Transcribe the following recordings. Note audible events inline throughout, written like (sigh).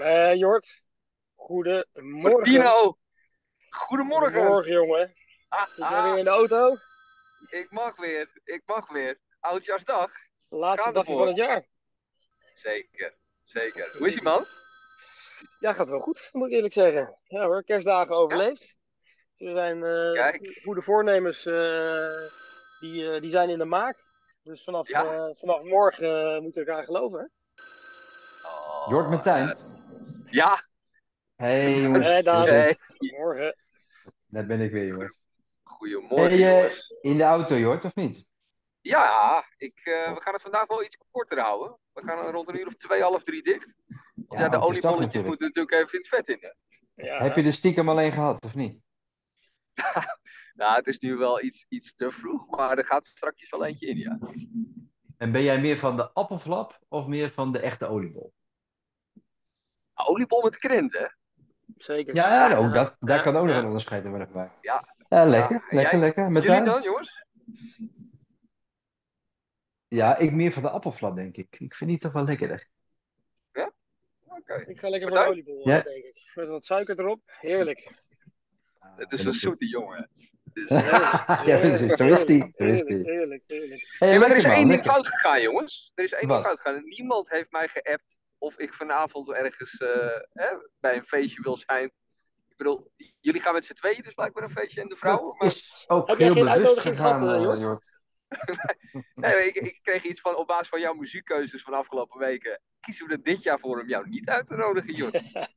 Eh Jort, goedemorgen. Martino, goedemorgen. Goedemorgen, jongen. Ah, Zit jij ah, weer in de auto? ik mag weer, ik mag weer. Oudjaarsdag. Laatste Gaan ervoor. van het jaar. Zeker, zeker. Hoe is ie man? Ja, gaat wel goed, moet ik eerlijk zeggen. Ja hoor, kerstdagen overleefd. Er zijn eh, Kijk. goede voornemens, eh, die, eh, die zijn in de maak. Dus vanaf, Ja. eh, vanaf morgen moeten we elkaar geloven. hè? Oh, Jort Martijn. Ja, Hey jongens, Hey, Daan. hey. Morgen. daar ben ik weer jongens. goedemorgen Hey, eh, jongens. in de auto Jort, of niet? Ja, ik, eh, we gaan het vandaag wel iets korter houden. We gaan rond een uur of twee, half drie dicht. Want ja, Ja, de oliebolletjes moeten natuurlijk even in het vet in. Ja, Heb je de stiekem alleen gehad, of niet? (laughs) Nou, het is nu wel iets, iets te vroeg, maar er gaat straks wel eentje in, ja. En ben jij meer van de appelflap of meer van de echte oliebol? Oliebol met krent, hè? zeker. Ja, ook dat, daar Ja, kan ook nog ja. een onderscheid in worden gemaakt. Ja. Ja, lekker, Ja, lekker, jij? lekker. Met Jullie dan, jongens? Ja, ik meer van de appelflap, denk ik. Ik vind die toch wel lekkerder. Oké. Ik ga lekker voor Martijn? de oliebol, Ja. eh, denk ik. Met wat suiker erop. Heerlijk. Het is (laughs) Ja, een zoete jongen. Is-. Ja, precies. Zo is die. Heerlijk, die. heerlijk, heerlijk. Hey, Ja, maar er is één ding lekker. fout gegaan, jongens. Er is één Wat? ding fout gegaan. Niemand heeft mij geappt of ik vanavond ergens eh, hè, bij een feestje wil zijn. Ik bedoel, jullie gaan met z'n tweeën dus blijkbaar een feestje en de vrouwen. Maar is ook Heb jij heel bewust uitnodiging gegaan, gehad, eh, eh, (laughs) nee, ik, ik kreeg iets van op basis van jouw muziekkeuzes van de afgelopen weken. Kiezen we er dit jaar voor om jou niet uit te nodigen, Jort. (laughs)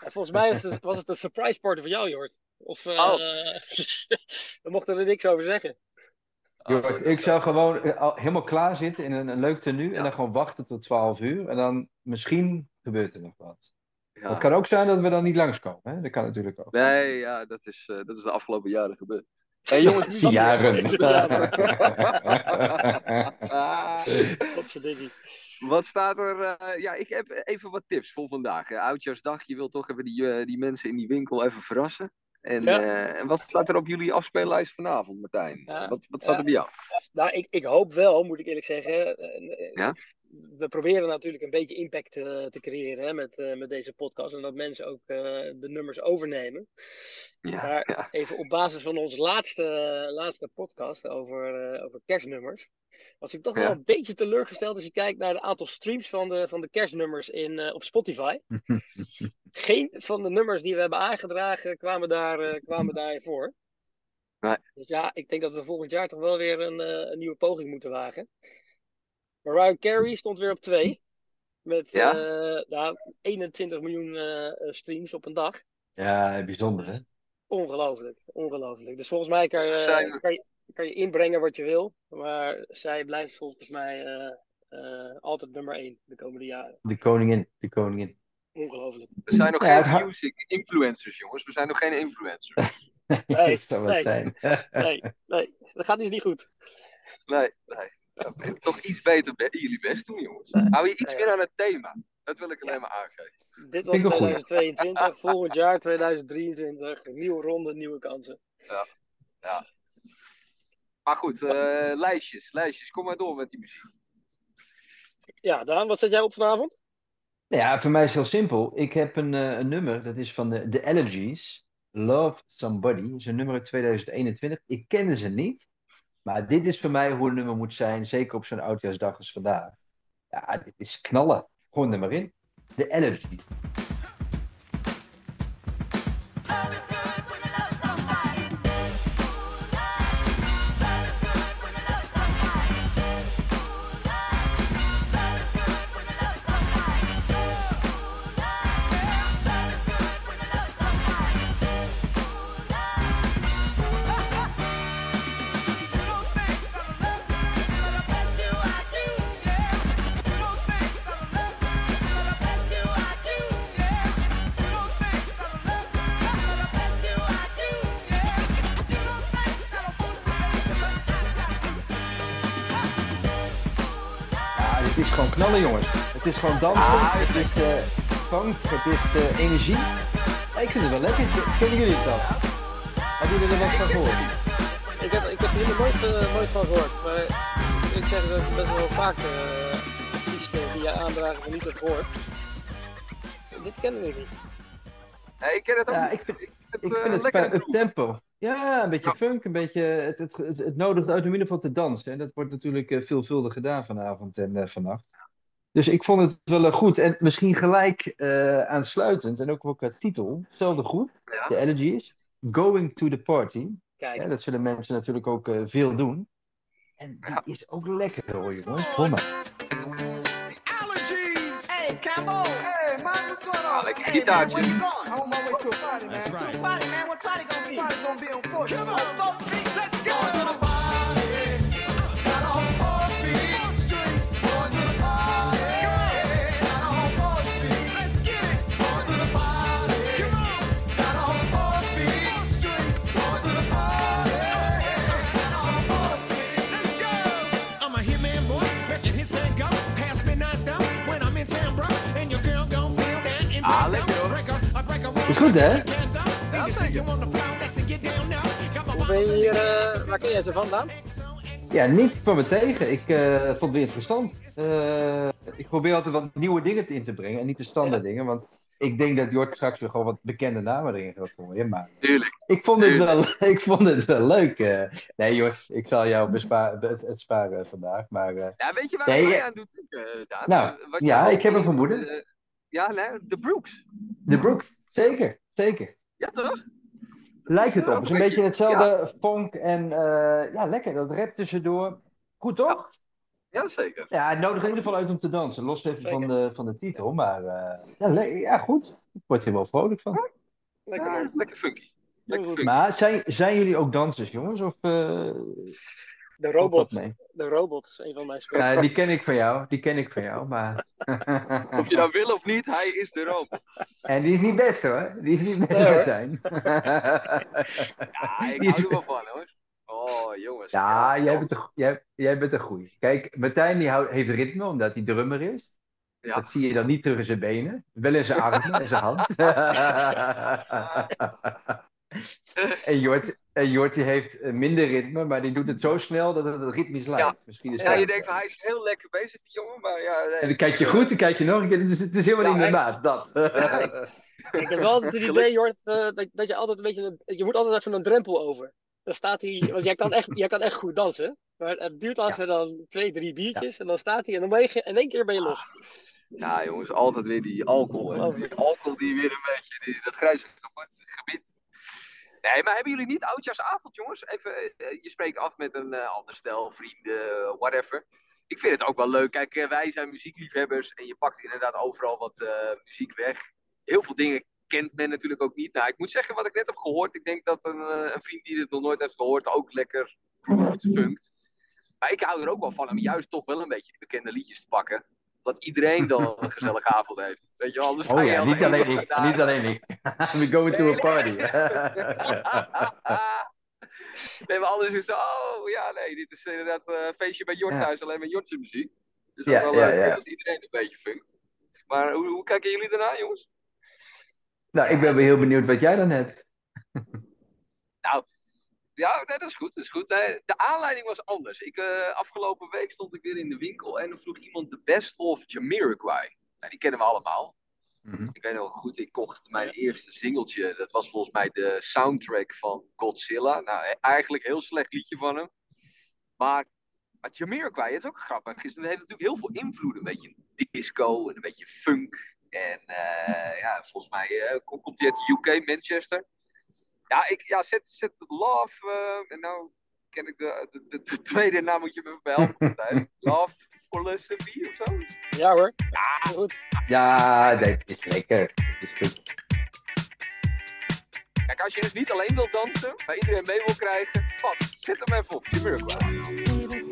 Ja, volgens mij was het, was het een surprise party voor jou, Jort. Of eh Oh. (laughs) we mochten er niks over zeggen. Oh, dat ik zou gewoon eh, al helemaal klaar zitten in een, een leuk tenue Ja. en dan gewoon wachten tot 12 uur. En dan misschien gebeurt er nog wat. Ja. Het kan ook zijn dat we dan niet langskomen. Hè? Dat kan natuurlijk ook. Nee, ja, dat is, eh, dat is de afgelopen jaren gebeurd. Hey, jongens. (laughs) Jaren. (laughs) Ah. (laughs) Wat staat er? eh, ja, ik heb even wat tips voor vandaag. hè. Oudjaarsdag, je wilt toch even die, die mensen in die winkel even verrassen. En, Ja. eh, en wat staat er op jullie afspeellijst vanavond, Martijn? Ja. Wat, wat staat Ja. er bij jou? Nou, ik, ik hoop wel, moet ik eerlijk zeggen. eh, eh, Ja? We proberen natuurlijk een beetje impact te creëren hè, met, met deze podcast. En dat mensen ook eh, de nummers overnemen. Ja, Maar ja. even op basis van onze laatste, laatste podcast over, eh, over kerstnummers. Was ik toch Ja. wel een beetje teleurgesteld als je kijkt naar het aantal streams van de, van de kerstnummers in, eh, op Spotify. (laughs) Geen van de nummers die we hebben aangedragen kwamen daar, eh, kwamen daarin voor. Nee. Dus ja, ik denk dat we volgend jaar toch wel weer een, eh, een nieuwe poging moeten wagen. Mariah Carey stond weer op 2. Met Ja? eh, nou, 21 miljoen streams op een dag. Ja, bijzonder hè. Ongelooflijk, ongelooflijk. Dus volgens mij kan kan je, kan je inbrengen wat je wil. Maar zij blijft volgens mij eh, eh, altijd nummer 1 de komende jaren. De koningin, de koningin. Ongelooflijk. We zijn nog Ja, geen music influencers, jongens. We zijn nog geen influencers. (laughs) Nee, (laughs) dat nee. zijn. (laughs) Nee, nee, dat gaat dus niet goed. Nee, nee. Ja, Toch iets beter be- jullie best doen, jongens. Hou je iets Ja. meer aan het thema. Dat wil ik alleen maar aangeven. Dit was Vind ik een goeie. 2022, volgend jaar 2023. Nieuwe ronde, nieuwe kansen. Maar goed, eh, lijstjes, lijstjes. Kom maar door met die muziek. Ja, Daan, wat zet jij op vanavond? Nou Ja, voor mij is het heel simpel. Ik heb een, eh, een nummer, dat is van de, The Allergies. Love Somebody. Dat is een nummer uit 2021. Ik kende ze niet. Maar dit is voor mij hoe een nummer moet zijn. Zeker op zo'n oudjaarsdag als vandaag. Ja, dit is knallen. Gewoon er maar in. The Allergies. Knallen, jongens. Het is gewoon dansen. Ah, het is de funk. Het is de energie. Ja, Ik vind het wel lekker. Kennen jullie het al? Hebben jullie er wat van gehoord? Ik heb, ik heb hier nog nooit, eh, nooit van gehoord. Maar ik zeg dat ik best wel vaak eh artiesten die jij aandragen van niet heb gehoord. dit kennen we niet. Nee, ik ken het ook Ja, niet. ik vind- ik het, vind eh, het lekker qua up tempo. Ja, een beetje Ja. funk, een beetje. Het, het, het, het nodigt uit om in ieder geval te dansen. En dat wordt natuurlijk eh, veelvuldig gedaan vanavond en eh, vannacht. Dus ik vond het wel eh, goed. En misschien gelijk eh, aansluitend, en ook wel qua titel, hetzelfde goed. Ja. De Allergies. Going to the Party. Kijk, Ja, dat zullen mensen natuurlijk ook eh, veel doen. En die Ja. is ook lekker hoor, jongens. Kom maar. Allergies! Hey, Cambo! Hey, man, what's going on? Lekker hey, man, gitaartje. where you going? I'm on my way to a party, man. That's To right. a party, man. What party gonna be? Party gonna be on 4th Come on. 4th Street? Let's Is goed, hè? Ja, zeker. hoe ben je hier, eh, waar ken jij ze vandaan? Ja, niet van me tegen. Ik eh, vond het weer interessant. Eh, ik probeer altijd wat nieuwe dingen in te brengen en niet de standaard dingen. Want ik denk dat Jort straks weer gewoon wat bekende namen erin gaat gooien. Maar Tuurlijk. ik vond het wel, (laughs) ik vond het wel leuk. eh. nee, Jort, ik zal jou bespa- het, het sparen vandaag. Maar eh, Ja, weet je waar Nee, aan doet Daan? Nou, wat ja, ik heb een vermoeden. ja, nee, de Brooks. de Brooks, zeker, zeker. Ja, toch? Lijkt het Ja, op. Het is een beetje hetzelfde funk en eh, ja, lekker. Dat rap tussendoor. Goed toch? Ja, zeker. Ja, het nodigt in ieder geval uit om te dansen. Los even van de, van de titel. Maar eh, ja, ja, goed. Ik word er wel vrolijk van. Lekker Ja, lekker funky. Lekker funky. Maar zijn, zijn jullie ook dansers, jongens? Of eh De robot, dat de robot is een van mijn spelers. Ja, die ken ik van jou. Die ken ik van jou. Maar... (laughs) Of je nou wil of niet, hij is de roop. en die is niet best hoor. Die is niet best Nee, hoor. Martijn. (laughs) Ja, ik hou er wel van hoor. Oh, jongens. Ja, jij bent, een, jij, jij bent een goeie. Kijk, Martijn die houdt, heeft ritme omdat hij drummer is. Ja. Dat zie je dan niet terug in zijn benen. Wel in zijn armen en zijn hand. (laughs) en Jort, en Jort die heeft eh, minder ritme, maar die doet het zo snel dat het ritmisch lijkt. Ja. Misschien is Ja, dat- je denkt van hij is heel lekker bezig, die jongen, maar ja. nee, En dan kijk je goed, dan kijk je nog een keer. Het is, het is helemaal Ja, niet in de hij- maat, dat. Ik heb wel altijd het idee, Jort, eh, dat, dat je altijd een beetje, je moet altijd even een drempel over. Dan staat hij, want jij kan echt, jij kan echt goed dansen. Maar het duurt altijd dan twee, drie biertjes en dan staat hij en dan ben je, in één keer ben je los. Ja, jongens, altijd weer die alcohol. Hè. Die alcohol die weer een beetje, die, dat grijze gebied. Nee, maar hebben jullie niet oudjaarsavond, jongens? Even, eh, je spreekt af met een eh, ander stel, vrienden, whatever. Ik vind het ook wel leuk. Kijk, eh, wij zijn muziekliefhebbers en je pakt inderdaad overal wat eh, muziek weg. Heel veel dingen kent men natuurlijk ook niet. Nou, ik moet zeggen wat ik net heb gehoord. Ik denk dat een, eh, een vriend die dit nog nooit heeft gehoord ook lekker grooved, funkt. Maar ik hou er ook wel van om juist toch wel een beetje die bekende liedjes te pakken. Dat iedereen dan een gezellige avond heeft. Weet je wel, anders Oh ja, niet alleen ik. Niet alleen ik. We going to a party. (laughs) nee, maar anders is oh ja, nee, dit is inderdaad eh, een feestje bij Jort Ja. thuis, alleen maar Jortse muziek. Dus Ja, dat is wel ja, leuk ja. als iedereen een beetje funkt. Maar hoe, hoe kijken jullie daarna, jongens? nou, ik ben wel heel benieuwd wat jij dan hebt. Ja, nee, dat is goed. Dat is goed. Nee, de aanleiding was anders. Ik, eh, afgelopen week stond ik weer in de winkel en dan vroeg iemand de Best of Jamiroquai. Nou, die kennen we allemaal. Mhm. Ik weet nog goed, ik kocht mijn eerste singeltje. Dat was volgens mij de soundtrack van Godzilla. Nou, eigenlijk een heel slecht liedje van hem. Maar, maar Jamiroquai is ook grappig. Is, het heeft natuurlijk heel veel invloed. Een beetje disco en een beetje funk. En eh, ja, volgens mij eh, kom- komt hij uit de UK, Manchester. Ja, ik, ja zet, zet Love. eh, en nou ken ik de, de, de, de tweede naam, moet je me even bij helpen. (laughs) Martijn. Love Philosophy of zo. Ja hoor, ja, goed. Ja, nee, het is lekker. Het is goed. Kijk, als je dus niet alleen wil dansen, maar iedereen mee wil krijgen, pas, zet hem even op. Jamiroquai.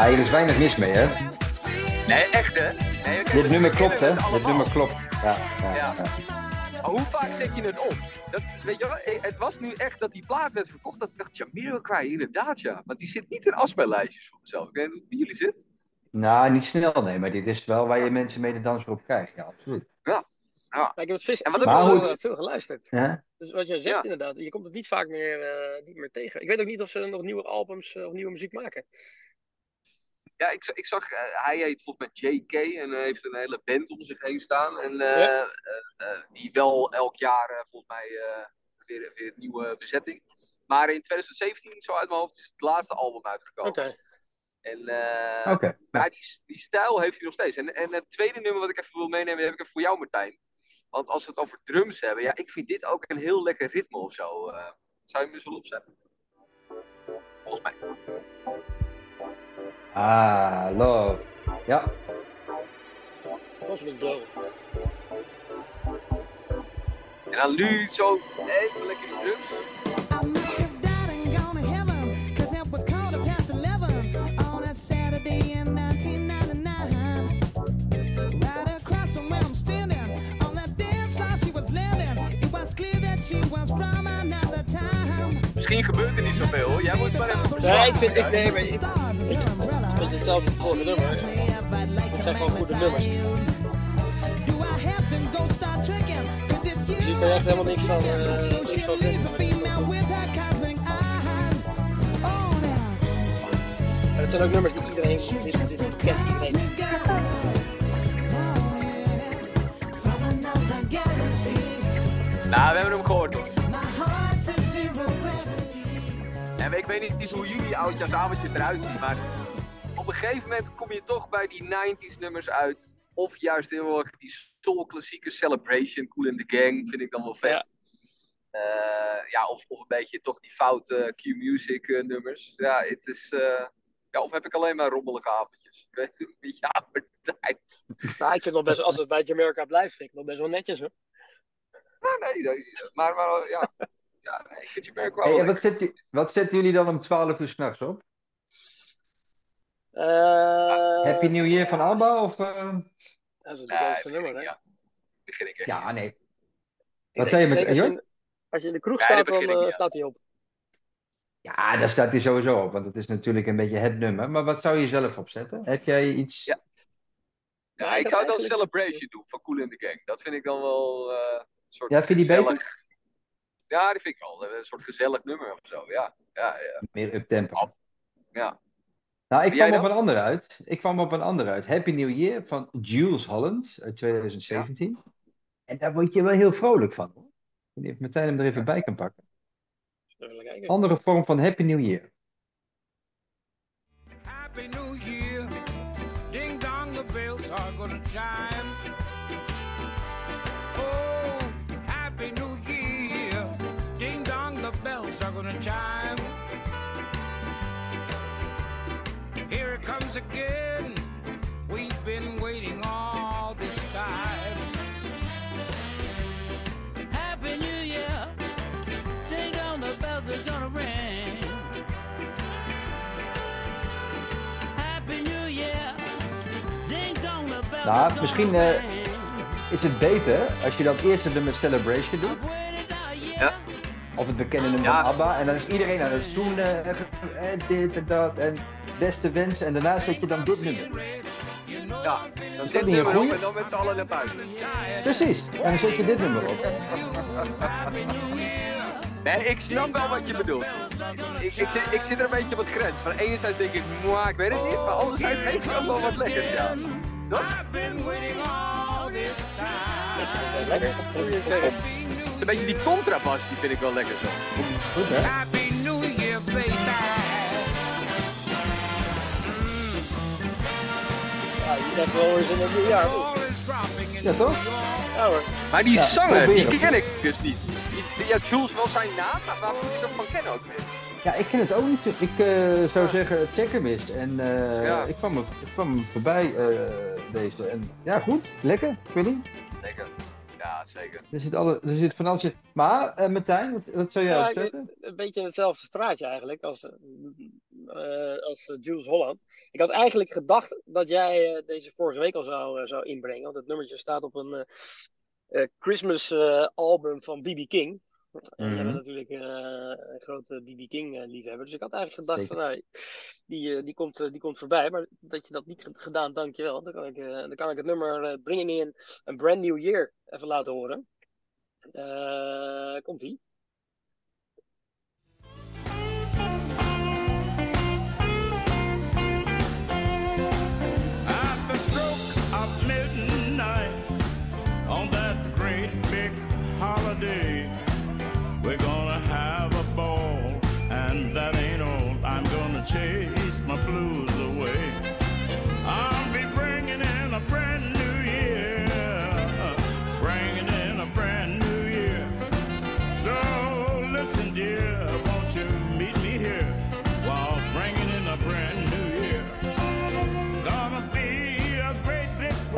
Ooh. Ah, hier is weinig mis mee, hè? Nee, echt hè? Dit nummer klopt, hè? Dit nummer klopt. Ja, ja, Ja. ja. Maar hoe vaak zet je het op? Dat, weet je wel, het was nu echt dat die plaat werd verkocht. Dat ik dacht, Jamiroquai, inderdaad ja. Want die zit niet in afspeellijstjes voor mezelf. Ik weet niet hoe jullie zit. Nou, niet snel, nee, maar dit is wel waar je mensen mee de dans voor op krijgt. Ja, absoluut. Ja, ik heb het vis En wat wel, Maar eh, veel geluisterd. Ja? Dus wat jij zegt Ja. inderdaad, je komt het niet vaak meer, eh, niet meer tegen. Ik weet ook niet of ze nog nieuwe albums eh, of nieuwe muziek maken. Ja, ik, ik zag, eh, hij heet volgens mij JK en heeft een hele band om zich heen staan. En eh, Ja. eh, die wel elk jaar volgens mij eh, weer, weer een nieuwe bezetting. Maar in 2017, zo uit mijn hoofd, is het laatste album uitgekomen. Oké. En, eh, Oké. Maar die, die stijl heeft hij nog steeds. En, en het tweede nummer wat ik even wil meenemen, heb ik even voor jou, Martijn. Want als we het over drums hebben, ja, ik vind dit ook een heel lekker ritme of zo. Eh, zou je hem eens wel opzetten? Volgens mij. Ah, love. Ja. Cosmic. En dan nu zo even lekker die drums. I must have died and gone to heaven, 'cause it was quarter past 11 on a Saturday in 1999. Right across from where I'm standing, on that dance floor she was landing. It was clear that she was from another time. Misschien gebeurt er niet zoveel hoor. Jij moet maar even Nee, ik vind, ik, nee, maar Beetje hetzelfde als het vorige nummer. Het zijn gewoon goede nummers. magnetize. Do I have to go start tricking? 'Cause it's you Dus hier kan je echt helemaal niks van, niks now. Maar het zijn ook nummers die iedereen kent. Iedereen. cosmic girl. Yeah. From another galaxy. Nou, we hebben hem gehoord. En ik weet niet hoe jullie oudjaarsavondjes eruit zien, maar een gegeven moment kom je toch bij die 90s nummers uit. Of juist heel erg die soul klassieke Celebration, Cool in the Gang, vind ik dan wel vet. Ja. Eh, ja, of, of een beetje toch die foute Q-music eh, nummers. Ja, het is... eh, ja, of heb ik alleen maar rommelige avondjes? Ik (laughs) weet het niet. Ja, Martijn. Nou, ik vind het nog best, als het bij Jamaica blijft, vind ik het nog best wel netjes hoor. Nou, nee, nee, maar, maar ja. ja nee, ik vind je merk wel Hey, wat, zet wat zetten jullie dan om 12 uur s'nachts op? Eh, Happy New Year van ABBA? Of, eh? Dat is het bekendste begin nummer, hè? ja. Begin ik echt. Ja, nee. Wat zei je met als, je in, als je in de kroeg staat, dan ik eh, staat hij op. Ja, daar staat hij sowieso op, want het is natuurlijk een beetje het nummer. Maar wat zou je zelf opzetten? Heb jij iets? Ja. Ja, Ja, ik zou dan eigenlijk- Celebration doen van Cool in the Gang. Dat vind ik dan wel eh, een soort Ja, vind je die gezellig... beter? Ja, die vind ik wel. Een soort gezellig nummer of zo. Ja, ja, ja. Meer up-tempo. ja. Nou, ik kwam op een ander uit. Ik kwam op een ander uit. Happy New Year van Jules Holland uit 2017. En daar word je wel heel vrolijk van. Hoor. Ik weet niet of Martijn hem er even bij kan pakken. Zullen we kijken? Andere vorm van Happy New Year. Happy New Year. Ding dong, the bells are gonna chime. Oh, Happy New Year. Ding dong, the bells are gonna chime. Comes again. We've been waiting all this time. Happy New Year. Ding dong, the bells are gonna ring. Happy New Year. Ding dong, the bells Nou, are gonna misschien, eh, ring. Is het beter als je dan eerst het nummer Celebration doet? Ja. Of het bekende nummer Ja. van ABBA. En dan is iedereen aan het zoenen. En, en dit en dat. En beste wensen. En daarna zet je dan dit nummer. Ja, dan dit een nummer op en dan met z'n allen naar buiten. Precies. En dan zet je dit nummer op. (laughs) Nee, ik snap wel wat je bedoelt. Ik, ik, zit, ik zit er een beetje op het grens. Van enerzijds denk ik, mwah, ik weet het niet. Maar anderzijds heeft het ook wel wat lekkers, ja. Dat is lekker. Het is een beetje die contrabas, die vind ik wel lekker zo. Goed hè? Ja, wel eens in nieuwjaar. toch? Ja hoor. Maar die Ja, zanger, die ken ik dus niet. Die- Ja, Jules wel zijn naam, maar waar moet je dat van kennen ook weer? Ja, ik ken het ook niet. Ik eh, zou zeggen, check hem eens. En eh, Ja. ik, kwam ik kwam er voorbij eh, deze. En ja, goed. Lekker. Niet. Zeker. Ja, zeker. Er zit, alle, er zit van alles in. Maar, eh Martijn, wat, wat zou jij Ja, weet- een beetje in hetzelfde straatje eigenlijk als, eh, als eh, Jules Holland. Ik had eigenlijk gedacht dat jij eh, deze vorige week al zou, zou inbrengen. Want het nummertje staat op een eh, eh, Christmas eh, album van B.B. King. En jij bent Mhm. natuurlijk eh, een grote B.B. King eh, liefhebber. Dus ik had eigenlijk gedacht Zeker. van nou, die, eh, die, komt, die komt voorbij. Maar dat je dat niet ge- gedaan, dankjewel. Dan kan ik, dan kan ik het nummer Me In, een Brand New Year even laten horen. Eh,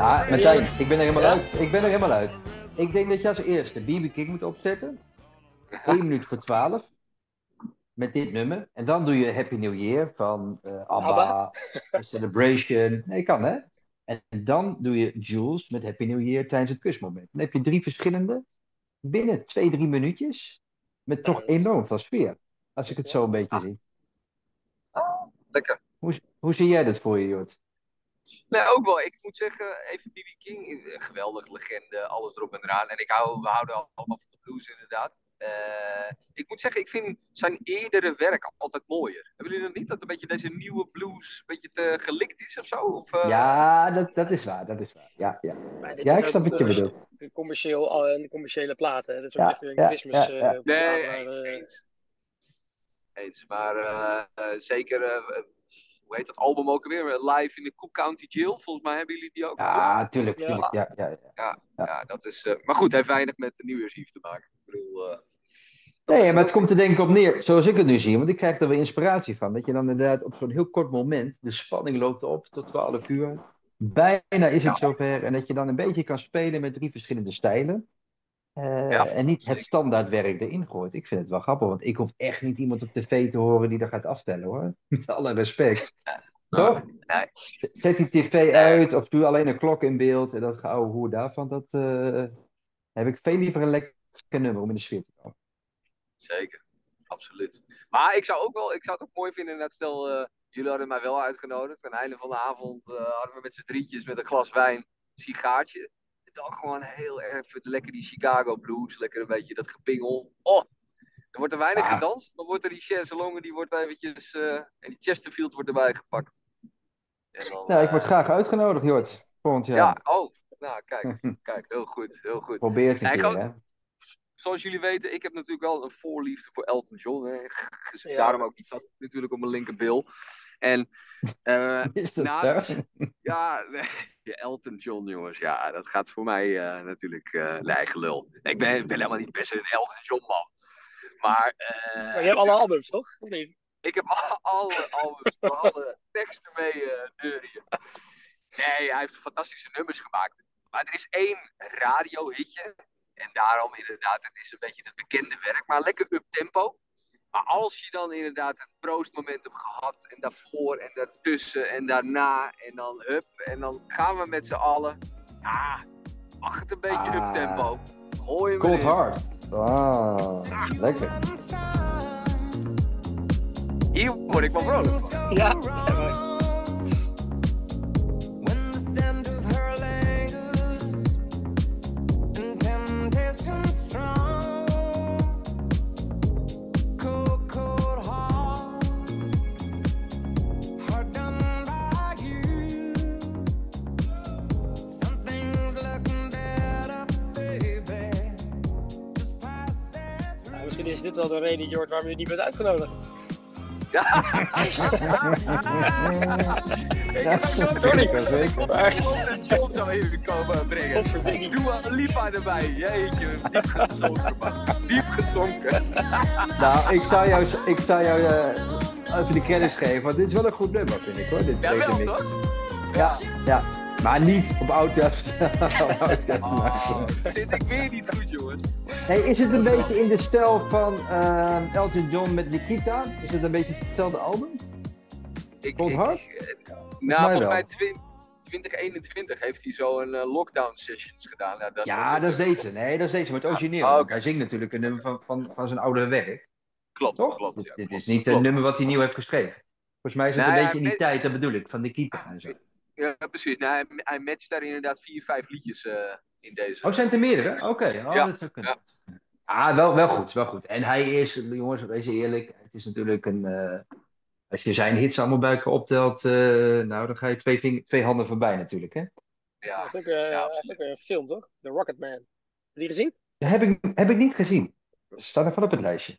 Ja, Martijn, ik ben er helemaal uit. Ik ben er helemaal uit. Ik denk dat je als eerste BB King moet opzetten. 1 minuut voor 12. Met dit nummer. En dan doe je Happy New Year van eh ABBA, ABBA. (laughs) Celebration. Nee, kan hè? En dan doe je Jules met Happy New Year tijdens het kusmoment. Dan heb je drie verschillende binnen twee, drie minuutjes. Met toch enorm veel sfeer. Als ik het zo een beetje zie. Lekker. Hoe, hoe zie jij dat voor je, Jort? Nee, ook wel. Ik moet zeggen, even B.B. King, een geweldige legende, alles erop en eraan. En ik hou, we houden allemaal van de blues inderdaad. Eh, ik moet zeggen, ik vind zijn eerdere werk altijd mooier. Hebben jullie dat niet? Dat een beetje deze nieuwe blues een beetje te gelikt is of zo? Of, eh, Ja, dat, dat is waar. Dat is waar. Ja, ja. Ja ik snap wat je bedoelt. een commercieel, een commerciële plaat. Hè? Dat is ook Ja, echt een ja, Christmas ja, ja. eh, Nee, eens, maar, eh, eens. Eens, maar zeker, eh, hoe heet dat album ook alweer? Live in de Cook County Jail, volgens mij hebben jullie die ook. Ja, tuurlijk, Ja. tuurlijk. Ja, ja, ja. Ja, dat is, eh, maar goed, heeft weinig met de New Year's Eve te maken. Ik bedoel, eh, Nee, maar het komt er denk ik op neer, zoals ik het nu zie, want ik krijg er weer inspiratie van. Dat je dan inderdaad op zo'n heel kort moment, de spanning loopt op tot 12 uur. Bijna is het zover. En dat je dan een beetje kan spelen met drie verschillende stijlen. Eh, Ja, en niet het standaardwerk erin gooit. Ik vind het wel grappig, want ik hoef echt niet iemand op tv te horen die dat gaat aftellen hoor. (laughs) Met alle respect. (laughs) Toch? nee. Zet die tv uit of doe alleen een klok in beeld. En dat geouwe hoe daarvan, dat eh, heb ik veel liever een lekker nummer om in de sfeer te komen. Zeker, absoluut. Maar ik zou ook wel, ik zou het ook mooi vinden, net stel, eh, jullie hadden mij wel uitgenodigd. Aan het einde van de avond hadden we met z'n drietjes met een glas wijn, sigaartje. Dan gewoon heel erg lekker die Chicago blues, lekker een beetje dat gepingel. Oh, er wordt er weinig Ah. gedanst, dan wordt er die Chaiselongen, die wordt eventjes, eh, en die Chesterfield wordt erbij gepakt. En dan, Nou, ik word eh, graag uitgenodigd, Jort. Volgend jaar. Ja, oh, nou kijk, (laughs) kijk, heel goed, heel goed. Probeer het een Ja, keer, hè. zoals jullie weten, ik heb natuurlijk wel een voorliefde voor Elton John. Hè. Dus Ja. Daarom ook die tat natuurlijk op mijn linkerbil. En eh, (laughs) Is dat naast- ja, ja, (laughs) Elton John, jongens, ja, dat gaat voor mij eh, natuurlijk de eigen lul. Ik ben, ik ben helemaal niet best een Elton John man. Maar, eh, maar je hebt alle albums, toch? Ik heb al- alle albums, alle teksten mee neurien. Nee, hij heeft fantastische nummers gemaakt. Maar er is één radiohitje. En daarom inderdaad, het is een beetje het bekende werk. Maar lekker up-tempo. Maar als je dan inderdaad het proostmoment hebt gehad. En daarvoor en daartussen en daarna. En dan hup. En dan gaan we met z'n allen. Ja, mag het een beetje Ah. up-tempo. Gooi hem Cold erin. Heart. Ah, lekker. Hier word ik wel vrolijk. Ja, (laughs) is dit wel de reden, Jord, waarom je niet bent uitgenodigd. Ja. Sorry. Zeker, zeker. Maar, Elton John zou even komen brengen. Doe wel Lipa erbij. Jeetje, diep gezonken, man. Diep gezonken. Nou, ik zou jou, ik zou jou eh, even de credits geven, want dit is wel een goed nummer, vind ik hoor. Dit Ja, wel toch? Ja, ja. Maar niet op oudjas (laughs) Oh, zit ik weer niet goed, jongens. Hey, is het een beetje in de stijl van eh, Elton John met Nikita? Is het een beetje hetzelfde album? Ik, Cold Heart? ik, eh, nou, volgens mij twin- 2021 heeft hij zo een eh, lockdown sessions gedaan. Ja, dat is Ja, dat is deze. Nee, dat is deze, maar het origineel. Oh. Hij zingt natuurlijk een nummer van, van, van zijn oudere werk. Klopt, Toch? klopt. dit ja, dit klopt, is niet een nummer wat hij nieuw heeft geschreven. Volgens mij is het Nee, een beetje in die met- tijd, dat bedoel ik, van keeper en zo. Ja, precies. Nou, hij, hij matcht daar inderdaad vier, vijf liedjes in deze. Oh, zijn er meerdere? Oké, oh, Ja, dat zou kunnen. Ah, wel, wel goed, wel goed. En hij is, jongens, wees eerlijk, het is natuurlijk een... eh, als je zijn hits allemaal bij elkaar optelt, eh, nou, dan ga je twee, ving- twee handen voorbij natuurlijk, hè? Ja, Hij heeft ook, eh, ook een film, toch? The Rocket Man. Heb je die gezien? Dat heb ik, heb ik niet gezien. Staat er van op het lijstje.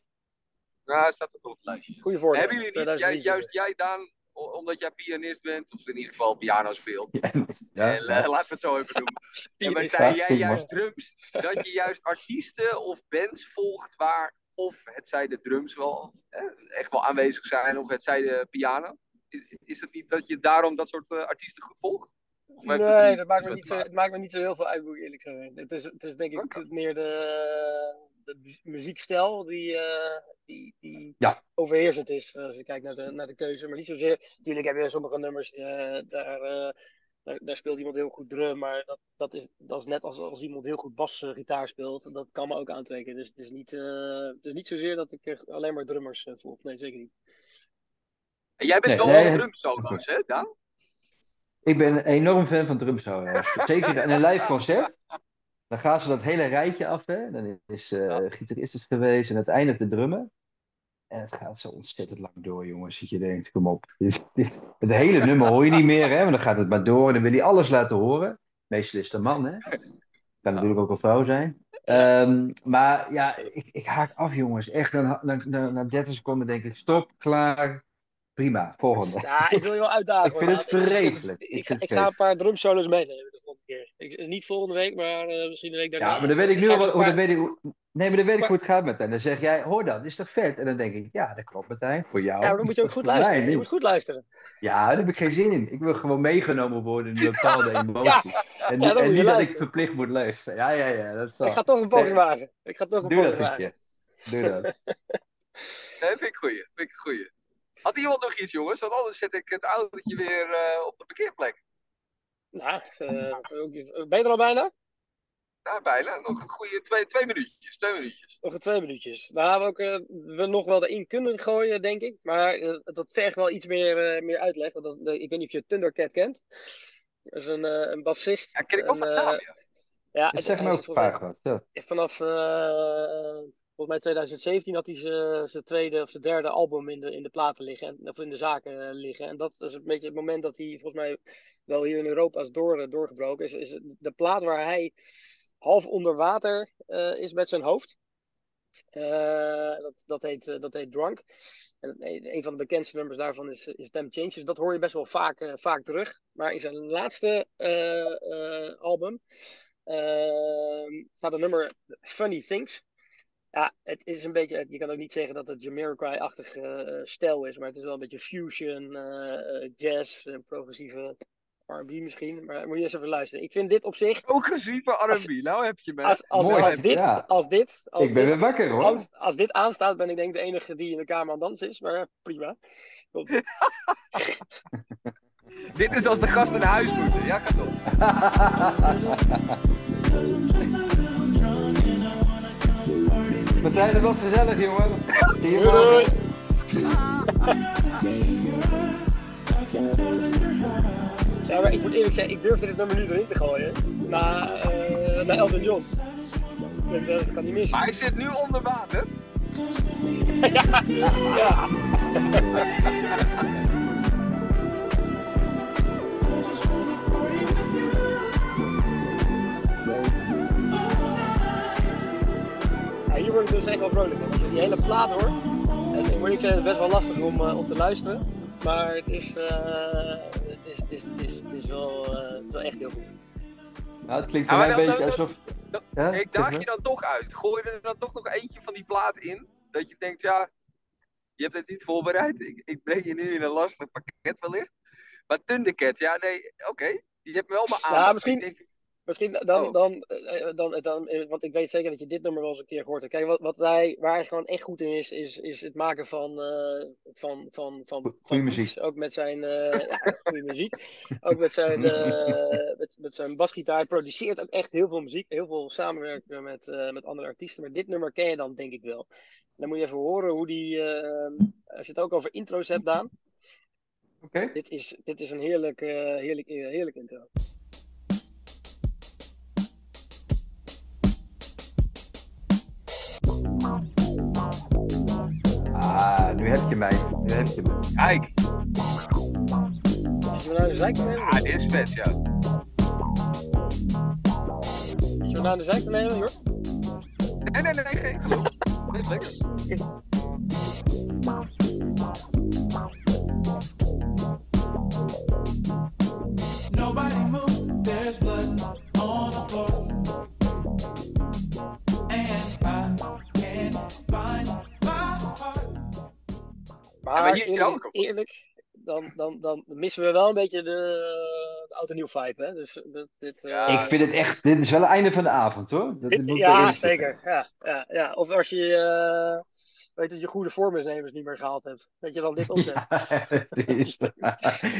nou, hij staat ook op het lijstje. Goeie voorbeeld. Hebben jullie niet, jij, juist jij Daan, omdat jij pianist bent, of in ieder geval piano speelt, Ja, en, eh, laten we het zo even noemen. (laughs) En jij juist drums, dat je juist artiesten of bands volgt waar of het zij de drums wel hè, echt wel aanwezig zijn, of het zij de piano. Is, is het niet dat je daarom dat soort eh, artiesten goed volgt? Nee, niet dat maakt, me niet zo, het maakt me niet zo heel veel uit, moet ik eerlijk zijn. Het is, het is denk ik meer de, de mu- muziekstijl die, eh, die, die Ja. overheersend is als je kijkt naar de, naar de keuze. Maar niet zozeer, natuurlijk heb je sommige nummers, eh, daar, eh, daar, daar speelt iemand heel goed drum, maar dat, dat, is, dat is net als, als iemand heel goed basgitaar speelt. Dat kan me ook aantrekken. Dus het is niet, eh, het is niet zozeer dat ik alleen maar drummers eh, volg. Nee, zeker niet. En jij bent Nee, wel nee, een drumsolo's, hè, Daan? Ik ben een enorm fan van drumsolo's. Zeker in een live concert. Dan gaan ze dat hele rijtje af. Hè? Dan is eh gitarist is geweest en uiteindelijk de drummen. En het gaat zo ontzettend lang door, jongens. Dat je denkt, kom op. (laughs) Dit, dit, het hele nummer hoor je niet meer, hè? Maar dan gaat het maar door en dan wil hij alles laten horen. Meestal is het een man, hè? Kan natuurlijk ook een vrouw zijn. Ehm, maar ja, ik, ik haak af, jongens. Echt, na, na, na, na 30 seconden denk ik, stop, klaar, prima, volgende. Ja, ik wil je wel (laughs) uitdagen. Ik vind hoor, het vreselijk. Ik, het ga een paar drumsolos meenemen keer. Ik, niet volgende week, maar eh, misschien de week daarna. Ja, maar dan weet ik nu al hoe, dan weet ik, nee, maar dan weet ik hoe het gaat met hem. Dan zeg jij, hoor dat, is toch vet? En dan denk ik, ja, dat klopt Martijn, voor jou. Ja, maar dan moet je ook goed luisteren. Je moet goed luisteren. Ja, daar heb ik geen zin in. Ik wil gewoon meegenomen worden in bepaalde (laughs) emoties. en ja, en moet je niet dat ik verplicht moet luisteren. Ja, ja, ja, dat is wel. Ik ga toch een poging Nee, wagen. Ik ga toch een poging wagen. Doe dat. (laughs) Nee, vind ik goeie. Vind ik goeie. Had iemand nog iets, jongens? Want anders zet ik het autootje weer eh, op de parkeerplek. Nou, eh, ook- ben je er al bijna? Nou, bijna. Nog een goede twee, twee minuutjes. Twee minuutjes. Nog twee minuutjes. Nou, hebben we ook eh, we nog wel erin kunnen gooien, denk ik. Maar eh, dat vergt wel iets meer, eh, meer uitleg. Want dat, eh, ik weet niet of je Thundercat kent. Dat is een, eh, een bassist. Ja, ken ik wel Een, van eh, naam, ja. Ja, het- zeg me is ook vaak. Ja. vanaf eh, volgens mij 2017 had hij zijn tweede of zijn derde album in de, in de platen liggen, en, of in de zaken eh, liggen. En dat is een beetje het moment dat hij volgens mij wel hier in Europa is door, eh, doorgebroken. Is, is de plaat waar hij half onder water eh, is met zijn hoofd. Dat, dat, heet, dat heet Drunk. En een van de bekendste nummers daarvan is, is Damn Changes. Dat hoor je best wel vaak, vaak terug. Maar in zijn laatste album staat een nummer Funny Things. Ja, het is een beetje, je kan ook niet zeggen dat het Jamiroquai-achtig eh, stijl is, maar het is wel een beetje fusion, eh, eh, jazz, progressieve R&B misschien. Maar moet je eens even luisteren. Ik vind dit op zich, Progressieve R&B. Nou heb je me. als, als, Mooi, als, dit, ja. als dit, als Ik ben dit, weer wakker hoor. als, als dit aanstaat, ben ik denk ik de enige die in de kamer aan het dansen is. Maar prima. (laughs) Dit is als de gasten naar huis moeten. Ja, gaat (laughs) op. Martijn, dat was gezellig, jongen. Zie je Doei, doei. Ja, maar ik moet eerlijk zeggen, ik durfde dit nummer niet erin te gooien. Na, eh na Elton John. Ik denk, dat kan niet missen. Maar hij zit nu onder water. (laughs) Ja. Ja, (laughs) word ik dus echt wel vrolijk van. Als je die hele plaat hoort. En ik moet niet zeggen, het is best wel lastig om, eh, om te luisteren. Maar het is, eh, het is, het is, het is, het is, wel, eh, het is wel echt heel goed. Nou, het klinkt Ja, voor mij een dan- beetje dan- alsof... dan- Ja, Ik daag je dan toch uit. Gooi er dan toch nog eentje van die plaat in. Dat je denkt, ja, je hebt het niet voorbereid. Ik, ik breng je nu in een lastig pakket wellicht. Maar Thundercat, ja nee, oké. Je hebt wel maar Ja, aandacht. misschien- Ik denk, Misschien dan, Oh. dan, eh, dan, dan, eh, want ik weet zeker dat je dit nummer wel eens een keer gehoord hebt. Kijk, wat, wat hij, waar hij gewoon echt goed in is, is, is het maken van, eh, van, van, van, van muziek. Ook met zijn, eh (laughs) ja, goede muziek. Ook met zijn, eh, met, met zijn basgitaar. Hij produceert ook echt heel veel muziek. Heel veel samenwerken met, eh, met andere artiesten. Maar dit nummer ken je dan denk ik wel. Dan moet je even horen hoe die, eh, als je het ook over intro's hebt, Daan. Oké. Dit is, dit is een heerlijk, eh, heerlijk, eh, heerlijk intro. Ah, nu heb je mij. Nu heb je me. Kijk, Is je me naar de zijk te nemen? ah, dit is vet, ja. Je me naar de zijk te nemen, joh? Nee, nee, nee, geen geloof. Dit eerlijk, dan, dan, dan missen we wel een beetje de, de oud en nieuw vibe, hè? Dus dat, dit, eh, Ja, Ik vind het echt, dit is wel het einde van de avond hoor. Dat, ja, zeker. Ja, ja, ja. Of als je, eh, weet dat je goede vormisnemers niet meer gehaald hebt. Dat je dan dit opzet. (laughs)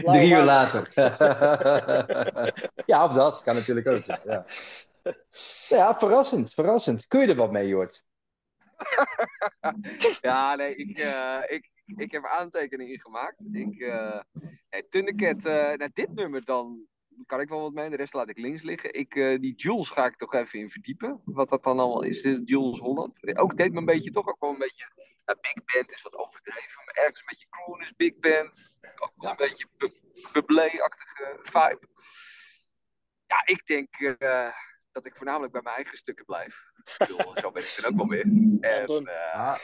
Drie uur later. (laughs) ja, of dat kan natuurlijk ook. Ja. (laughs) ja, verrassend, verrassend. Kun je er wat mee, Jort? Ja, nee, ik, eh, ik, ik heb aantekeningen ingemaakt. Ik, eh nee, Thundercat, eh nou, dit nummer dan kan ik wel wat mee. De rest laat ik links liggen. Ik, eh, die Jules ga ik toch even in verdiepen. Wat dat dan allemaal is. Jules Holland. Ook deed me een beetje, toch ook wel een beetje... big band is wat overdreven. Maar ergens een beetje crooners, big band. Ook wel een beetje bu- bublé-achtige vibe. Ja, ik denk eh, dat ik voornamelijk bij mijn eigen stukken blijf. Bedoel, Zo ben ik er ook wel weer. (laughs) En, eh,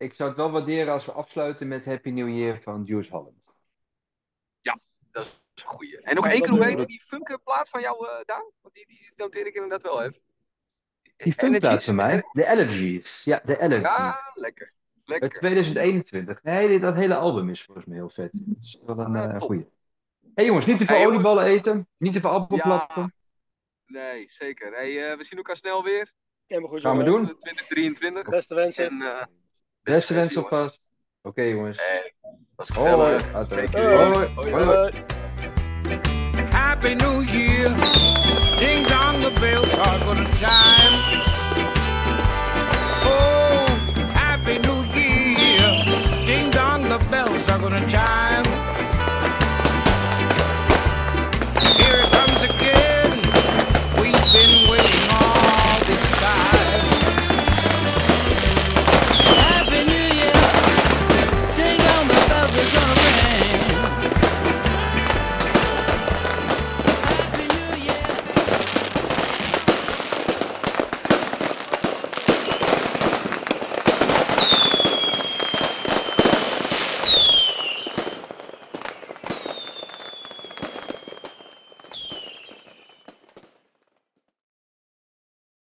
ik zou het wel waarderen als we afsluiten met Happy New Year van Jules Holland. Dat is een goeie. En nog Ja, één dat keer, hoe heet die funkplaat van jou, eh Daan? Want die, die noteer ik inderdaad wel even. Die funkplaat van mij. De Allergies. Ja, de Allergies. Ja, lekker. Lekker. 2021. Nee, dit, dat hele album is volgens mij heel vet. Het is wel een top. goeie. Hé hey jongens, niet te veel Hey, jongens. olieballen eten. Niet te veel appelflappen. Nee, zeker. Hey, eh, we zien elkaar snel weer. Helemaal goed, Gaan we doen. Tot 2023. Beste wensen. En, residential vast. Okay, jongens. Hey, was gezellig. Hoi. Hoi. Hoi. Hoi. Hoi. Happy New Year. Ding dong, the bells are gonna chime. Oh, Happy New Year. Ding dong, the bells are gonna chime.